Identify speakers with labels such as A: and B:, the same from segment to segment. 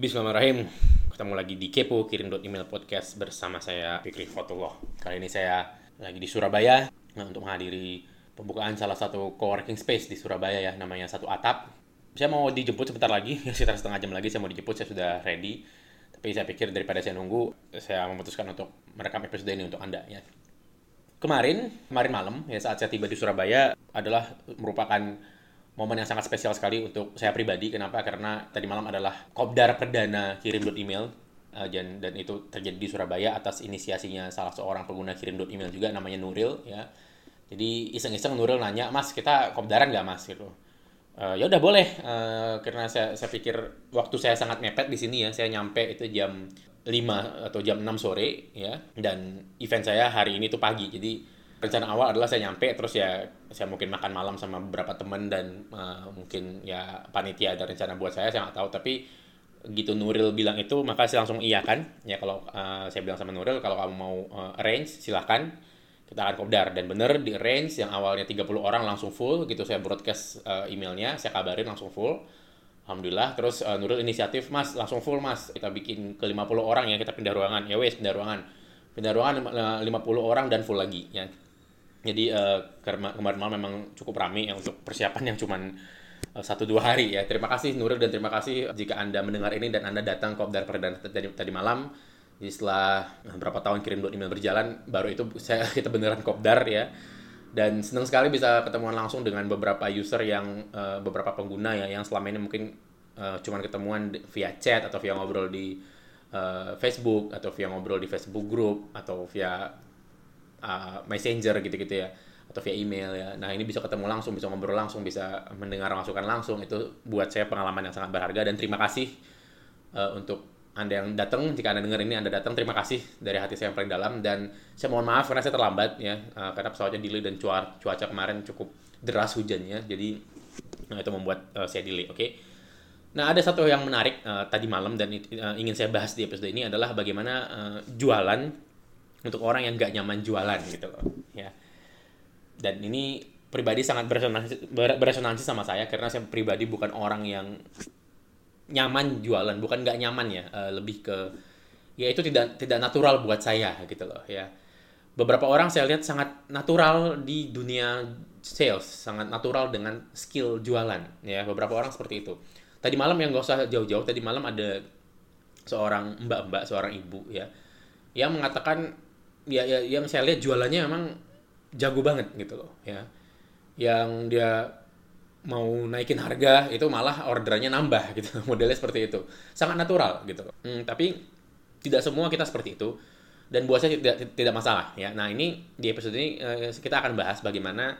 A: Bismillahirrahmanirrahim. Ketemu lagi di Kepo Kirim Email Podcast bersama saya Fikri Fotullah. Kali ini saya lagi di Surabaya nah, untuk menghadiri pembukaan salah satu coworking space di Surabaya ya, namanya Satu Atap. Saya mau dijemput sebentar lagi, sekitar setengah jam lagi saya mau dijemput, saya sudah ready. Tapi saya pikir daripada saya nunggu, saya memutuskan untuk merekam episode ini untuk Anda ya. Kemarin, kemarin malam ya saat saya tiba di Surabaya adalah merupakan momen yang sangat spesial sekali untuk saya pribadi. Kenapa? Karena tadi malam adalah kopdar perdana kirim email uh, dan, dan itu terjadi di Surabaya atas inisiasinya salah seorang pengguna kirim email juga namanya Nuril ya. Jadi iseng-iseng Nuril nanya, Mas kita kopdaran nggak Mas gitu. Uh, ya udah boleh uh, karena saya saya pikir waktu saya sangat mepet di sini ya. Saya nyampe itu jam 5 atau jam 6 sore ya dan event saya hari ini tuh pagi. Jadi rencana awal adalah saya nyampe terus ya saya mungkin makan malam sama beberapa teman dan uh, mungkin ya panitia ada rencana buat saya saya nggak tahu. Tapi gitu Nuril bilang itu maka saya langsung iya kan? Ya kalau uh, saya bilang sama Nuril kalau kamu mau uh, arrange silahkan kita akan kopdar. Dan bener di arrange yang awalnya 30 orang langsung full gitu saya broadcast uh, emailnya saya kabarin langsung full. Alhamdulillah. Terus uh, Nuril inisiatif mas langsung full mas. Kita bikin ke 50 orang ya kita pindah ruangan. Ya wes pindah ruangan. Pindah ruangan 50 orang dan full lagi ya jadi uh, kemarin malam memang cukup ramai ya untuk persiapan yang cuman uh, satu dua hari ya. Terima kasih Nuril dan terima kasih jika anda mendengar ini dan anda datang ke Obdar Perdana tadi, tadi malam. Jadi setelah beberapa tahun kirim dua email berjalan, baru itu saya kita beneran kopdar ya. Dan senang sekali bisa ketemuan langsung dengan beberapa user yang uh, beberapa pengguna ya yang selama ini mungkin uh, cuman ketemuan via chat atau via ngobrol di uh, Facebook atau via ngobrol di Facebook group atau via uh, messenger gitu-gitu ya atau via email ya. Nah ini bisa ketemu langsung, bisa ngobrol langsung, bisa mendengar masukan langsung. Itu buat saya pengalaman yang sangat berharga dan terima kasih uh, untuk anda yang datang. Jika anda dengar ini anda datang, terima kasih dari hati saya yang paling dalam dan saya mohon maaf karena saya terlambat ya uh, karena pesawatnya delay dan cuaca cuaca kemarin cukup deras hujannya. Jadi nah, itu membuat uh, saya delay. Oke. Okay? Nah, ada satu yang menarik uh, tadi malam dan uh, ingin saya bahas di episode ini adalah bagaimana uh, jualan untuk orang yang nggak nyaman jualan gitu loh ya. Dan ini pribadi sangat beresonansi, beresonansi sama saya karena saya pribadi bukan orang yang nyaman jualan bukan nggak nyaman ya uh, lebih ke ya itu tidak tidak natural buat saya gitu loh ya. Beberapa orang saya lihat sangat natural di dunia sales sangat natural dengan skill jualan ya. Beberapa orang seperti itu. Tadi malam yang gak usah jauh-jauh tadi malam ada seorang mbak-mbak seorang ibu ya. Yang mengatakan ya, ya yang saya lihat jualannya memang jago banget gitu loh ya. Yang dia mau naikin harga itu malah orderannya nambah gitu modelnya seperti itu. Sangat natural gitu hmm, tapi tidak semua kita seperti itu. Dan buat saya tidak tidak masalah ya. Nah ini di episode ini uh, kita akan bahas bagaimana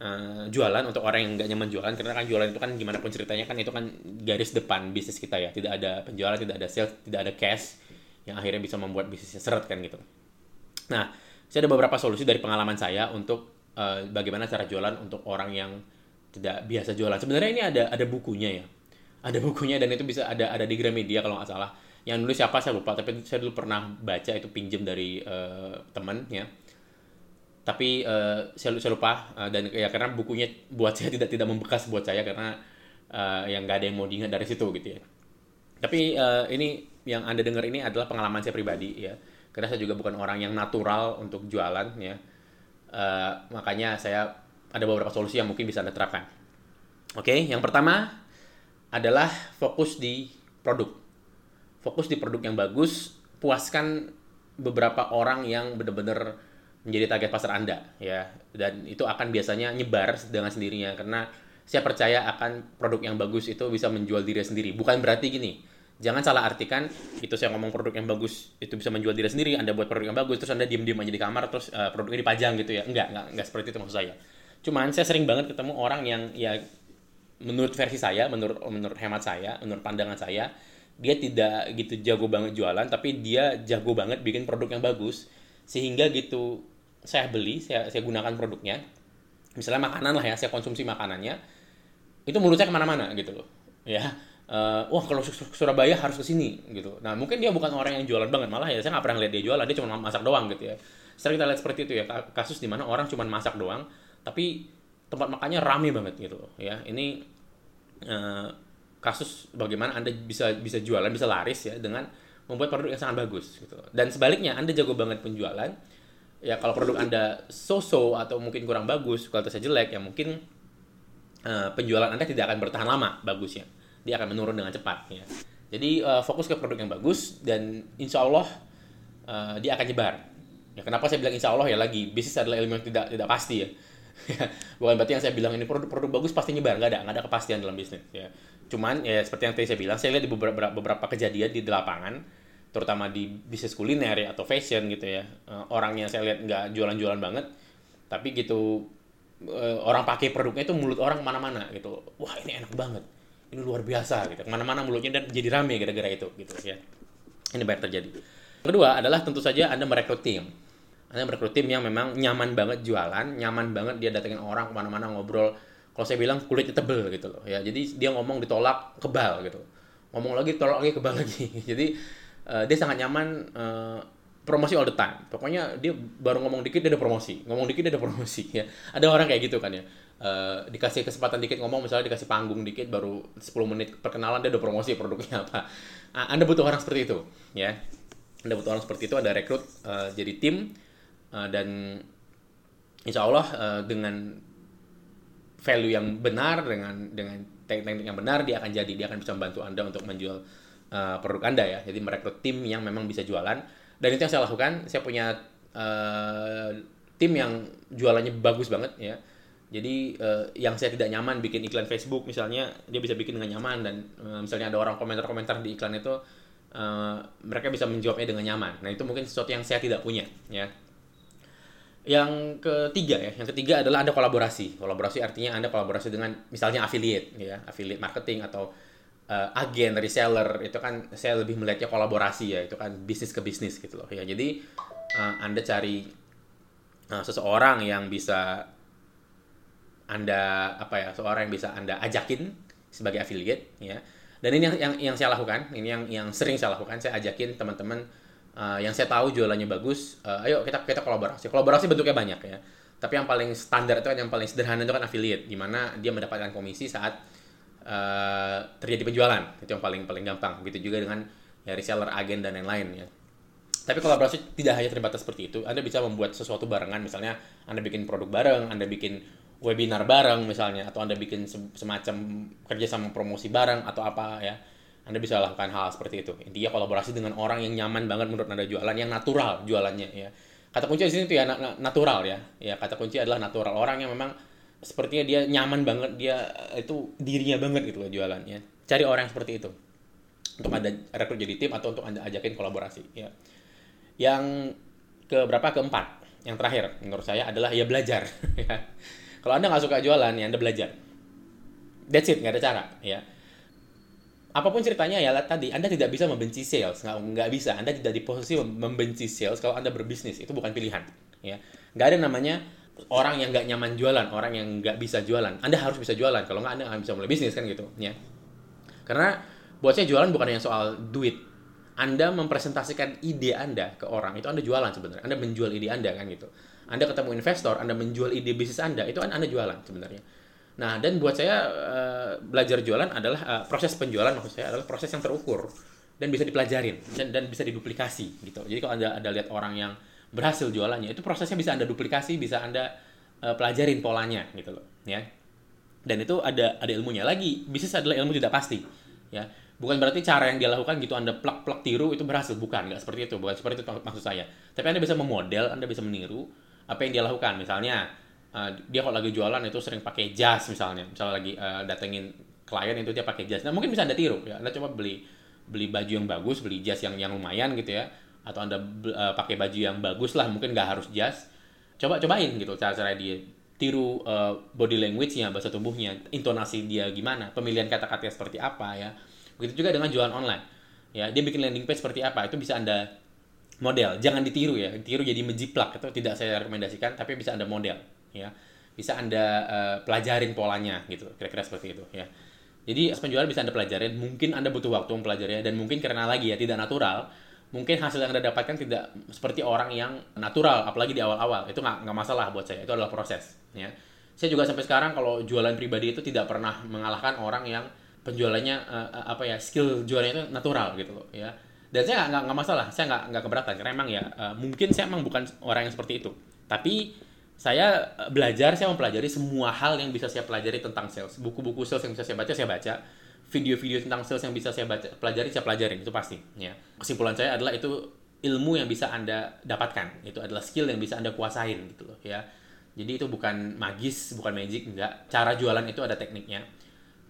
A: uh, jualan untuk orang yang nggak nyaman jualan. Karena kan jualan itu kan gimana pun ceritanya kan itu kan garis depan bisnis kita ya. Tidak ada penjualan tidak ada sales tidak ada cash yang akhirnya bisa membuat bisnisnya seret kan gitu Nah, saya ada beberapa solusi dari pengalaman saya untuk uh, bagaimana cara jualan untuk orang yang tidak biasa jualan. Sebenarnya ini ada ada bukunya ya. Ada bukunya dan itu bisa ada ada di Gramedia kalau nggak salah. Yang nulis siapa saya lupa, tapi saya dulu pernah baca itu pinjam dari uh, teman ya. Tapi uh, saya, saya lupa uh, dan ya karena bukunya buat saya tidak tidak membekas buat saya karena uh, yang nggak ada yang mau diingat dari situ gitu ya. Tapi uh, ini yang anda dengar ini adalah pengalaman saya pribadi ya karena saya juga bukan orang yang natural untuk jualan ya. Uh, makanya saya ada beberapa solusi yang mungkin bisa anda terapkan. Oke okay, yang pertama adalah fokus di produk. Fokus di produk yang bagus puaskan beberapa orang yang benar-benar menjadi target pasar anda ya. Dan itu akan biasanya nyebar dengan sendirinya karena saya percaya akan produk yang bagus itu bisa menjual diri sendiri. Bukan berarti gini jangan salah artikan itu saya ngomong produk yang bagus itu bisa menjual diri sendiri. Anda buat produk yang bagus terus anda diem diem aja di kamar terus uh, produknya dipajang gitu ya. Enggak enggak enggak seperti itu maksud saya. Cuman saya sering banget ketemu orang yang ya menurut versi saya menurut menurut hemat saya menurut pandangan saya dia tidak gitu jago banget jualan tapi dia jago banget bikin produk yang bagus. Sehingga gitu saya beli saya saya gunakan produknya. Misalnya makanan lah ya saya konsumsi makanannya itu menurut saya ke mana-mana gitu loh ya uh, wah kalau Surabaya harus ke sini gitu. Nah mungkin dia bukan orang yang jualan banget malah ya saya nggak pernah lihat dia jualan dia cuma masak doang gitu ya. Sering kita lihat seperti itu ya kasus di mana orang cuma masak doang tapi tempat makannya rame banget gitu ya. Ini uh, kasus bagaimana anda bisa bisa jualan bisa laris ya dengan membuat produk yang sangat bagus gitu dan sebaliknya anda jago banget penjualan ya kalau produk anda so-so atau mungkin kurang bagus kualitasnya jelek ya mungkin uh, penjualan anda tidak akan bertahan lama bagusnya dia akan menurun dengan cepat ya. Jadi uh, fokus ke produk yang bagus dan insya Allah uh, dia akan nyebar. Ya kenapa saya bilang insya Allah ya lagi? Bisnis adalah ilmu yang tidak tidak pasti ya. Bukan berarti yang saya bilang ini produk-produk bagus pasti nyebar. Nggak ada nggak ada kepastian dalam bisnis ya. Cuman ya seperti yang tadi saya bilang saya lihat di beberapa beberapa kejadian di lapangan terutama di bisnis kuliner ya atau fashion gitu ya uh, orangnya saya lihat nggak jualan-jualan banget tapi gitu uh, orang pakai produknya itu mulut orang mana-mana gitu. Wah ini enak banget ini luar biasa gitu ke mana-mana mulutnya dan jadi rame gara-gara itu gitu ya ini banyak terjadi kedua adalah tentu saja anda merekrut tim anda merekrut tim yang memang nyaman banget jualan, nyaman banget dia datengin orang ke mana-mana ngobrol. Kalau saya bilang kulitnya tebel gitu loh ya. Jadi dia ngomong ditolak kebal gitu. Ngomong lagi tolak lagi kebal lagi. Jadi uh, dia sangat nyaman uh, promosi all the time. Pokoknya dia baru ngomong dikit dia ada promosi, ngomong dikit dia ada promosi ya. Ada orang kayak gitu kan ya. Uh, dikasih kesempatan dikit ngomong misalnya dikasih panggung dikit baru 10 menit perkenalan dia udah promosi produknya apa. Uh, anda butuh orang seperti itu ya. Anda butuh orang seperti itu ada rekrut uh, jadi tim uh, dan insya Allah uh, dengan value yang benar dengan dengan teknik-teknik yang benar dia akan jadi dia akan bisa membantu anda untuk menjual uh, produk anda ya jadi merekrut tim yang memang bisa jualan dan itu yang saya lakukan saya punya uh, tim yang jualannya bagus banget ya jadi uh, yang saya tidak nyaman bikin iklan Facebook misalnya dia bisa bikin dengan nyaman dan uh, misalnya ada orang komentar-komentar di iklan itu uh, mereka bisa menjawabnya dengan nyaman nah itu mungkin sesuatu yang saya tidak punya ya yang ketiga ya, yang ketiga adalah Anda kolaborasi. Kolaborasi artinya Anda kolaborasi dengan misalnya affiliate ya, affiliate marketing atau uh, agen, reseller. Itu kan saya lebih melihatnya kolaborasi ya, itu kan bisnis ke bisnis gitu loh ya. Jadi uh, Anda cari uh, seseorang yang bisa Anda apa ya, seorang yang bisa Anda ajakin sebagai affiliate ya. Dan ini yang yang, yang saya lakukan, ini yang yang sering saya lakukan, saya ajakin teman-teman uh, yang saya tahu jualannya bagus, uh, ayo kita kita kolaborasi. Kolaborasi bentuknya banyak ya. Tapi yang paling standar itu kan yang paling sederhana itu kan affiliate, di mana dia mendapatkan komisi saat uh, terjadi penjualan. Itu yang paling paling gampang. Begitu juga dengan ya reseller, agen dan lain-lain ya. Tapi kolaborasi tidak hanya terbatas seperti itu. Anda bisa membuat sesuatu barengan, misalnya Anda bikin produk bareng, Anda bikin webinar bareng misalnya, atau Anda bikin semacam kerja sama promosi bareng atau apa ya anda bisa lakukan hal seperti itu. Intinya kolaborasi dengan orang yang nyaman banget menurut Anda jualan, yang natural jualannya ya. Kata kunci di sini tuh ya natural ya. Ya kata kunci adalah natural. Orang yang memang sepertinya dia nyaman banget, dia itu dirinya banget gitu loh jualannya. Cari orang yang seperti itu. Untuk Anda rekrut jadi tim atau untuk Anda ajakin kolaborasi ya. Yang ke berapa? Keempat. Yang terakhir menurut saya adalah ya belajar ya. Kalau Anda nggak suka jualan ya Anda belajar. That's it, nggak ada cara ya. Apa pun ceritanya ya tadi Anda tidak bisa membenci sales. Nggak nggak bisa. Anda tidak di posisi membenci sales kalau Anda berbisnis. Itu bukan pilihan ya. Nggak ada namanya orang yang nggak nyaman jualan orang yang nggak bisa jualan. Anda harus bisa jualan. Kalau nggak Anda nggak bisa mulai bisnis kan gitu ya. Karena buat saya jualan bukan hanya soal duit. Anda mempresentasikan ide Anda ke orang itu Anda jualan sebenarnya. Anda menjual ide Anda kan gitu Anda ketemu investor Anda menjual ide bisnis Anda itu kan Anda jualan sebenarnya Nah, dan buat saya uh, belajar jualan adalah uh, proses penjualan maksud saya adalah proses yang terukur dan bisa dipelajarin dan dan bisa diduplikasi gitu. Jadi kalau Anda ada lihat orang yang berhasil jualannya, itu prosesnya bisa Anda duplikasi, bisa Anda uh, pelajarin polanya gitu loh, ya. Dan itu ada ada ilmunya lagi. Bisnis adalah ilmu tidak pasti, ya. Bukan berarti cara yang dia lakukan gitu Anda plak-plak tiru itu berhasil, bukan, nggak seperti itu, bukan seperti itu maksud saya. Tapi Anda bisa memodel, Anda bisa meniru apa yang dia lakukan. Misalnya, uh, dia kalau lagi jualan itu sering pakai jas misalnya. Misalnya lagi uh, datengin klien itu dia pakai jas. Nah mungkin bisa anda tiru ya. Anda coba beli beli baju yang bagus beli jas yang yang lumayan gitu ya. Atau anda uh, pakai baju yang bagus lah mungkin nggak harus jas. Coba cobain gitu cara-cara dia. Tiru uh, body language-nya bahasa tubuhnya intonasi dia gimana pemilihan kata-katanya seperti apa ya. Begitu juga dengan jualan online. Ya dia bikin landing page seperti apa itu bisa anda model. Jangan ditiru ya. Tiru jadi menjiplak. Itu tidak saya rekomendasikan tapi bisa anda model ya. Bisa anda uh, pelajarin polanya gitu. Kira-kira seperti itu ya. Jadi penjualan bisa anda pelajarin. Mungkin anda butuh waktu mempelajarinya dan mungkin karena lagi ya tidak natural mungkin hasil yang anda dapatkan tidak seperti orang yang natural apalagi di awal-awal. Itu nggak nggak masalah buat saya. Itu adalah proses ya. Saya juga sampai sekarang kalau jualan pribadi itu tidak pernah mengalahkan orang yang penjualannya uh, apa ya skill jualnya itu natural gitu loh ya dan saya nggak nggak masalah saya nggak nggak keberatan karena emang ya uh, mungkin saya emang bukan orang yang seperti itu. Tapi saya belajar saya mempelajari semua hal yang bisa saya pelajari tentang sales. Buku-buku sales yang bisa saya baca saya baca. Video-video tentang sales yang bisa saya baca pelajari saya pelajarin itu pasti ya. Kesimpulan saya adalah itu ilmu yang bisa anda dapatkan. Itu adalah skill yang bisa anda kuasain gitu loh ya. Jadi itu bukan magis bukan magic enggak. Cara jualan itu ada tekniknya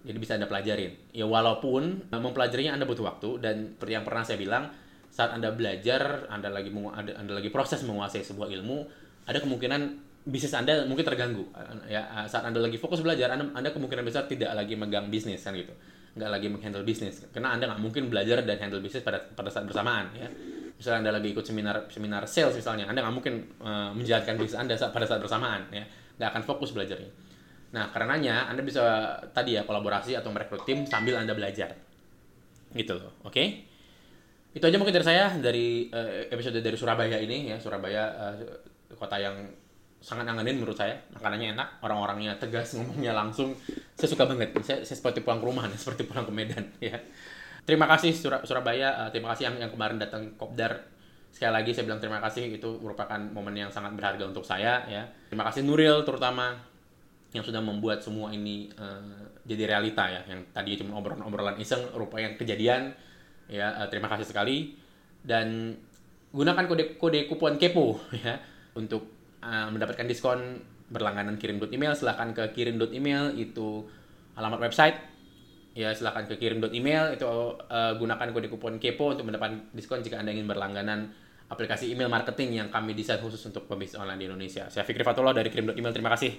A: jadi bisa anda pelajarin ya walaupun mempelajarinya anda butuh waktu dan seperti yang pernah saya bilang saat anda belajar anda lagi anda, lagi proses menguasai sebuah ilmu ada kemungkinan bisnis Anda mungkin terganggu. Ya, saat Anda lagi fokus belajar, Anda, anda kemungkinan besar tidak lagi megang bisnis kan gitu. Nggak lagi menghandle bisnis. Karena Anda nggak mungkin belajar dan handle bisnis pada pada saat bersamaan ya. Misalnya Anda lagi ikut seminar seminar sales misalnya, Anda nggak mungkin uh, menjalankan bisnis Anda saat, pada saat bersamaan ya. Nggak akan fokus belajarnya. Nah, karenanya Anda bisa tadi ya kolaborasi atau merekrut tim sambil Anda belajar. Gitu loh. Oke? Okay? Itu aja mungkin dari saya dari uh, episode dari Surabaya ini ya. Surabaya uh, kota yang sangat ngangenin menurut saya makanannya enak orang-orangnya tegas ngomongnya langsung saya suka banget saya, saya seperti pulang ke rumah seperti pulang ke Medan ya terima kasih Sur Surabaya uh, terima kasih yang yang kemarin datang kopdar sekali lagi saya bilang terima kasih itu merupakan momen yang sangat berharga untuk saya ya terima kasih Nuril terutama yang sudah membuat semua ini uh, jadi realita ya yang tadi cuma obrolan-obrolan iseng rupanya kejadian ya uh, terima kasih sekali dan gunakan kode kode kupon kepo ya untuk uh, mendapatkan diskon berlangganan kirim email silahkan ke kirim email itu alamat website ya silahkan ke kirim email itu uh, gunakan kode kupon kepo untuk mendapatkan diskon jika anda ingin berlangganan aplikasi email marketing yang kami desain khusus untuk pebisnis online di Indonesia. Saya Fikri Fatullah dari kirim email. Terima kasih.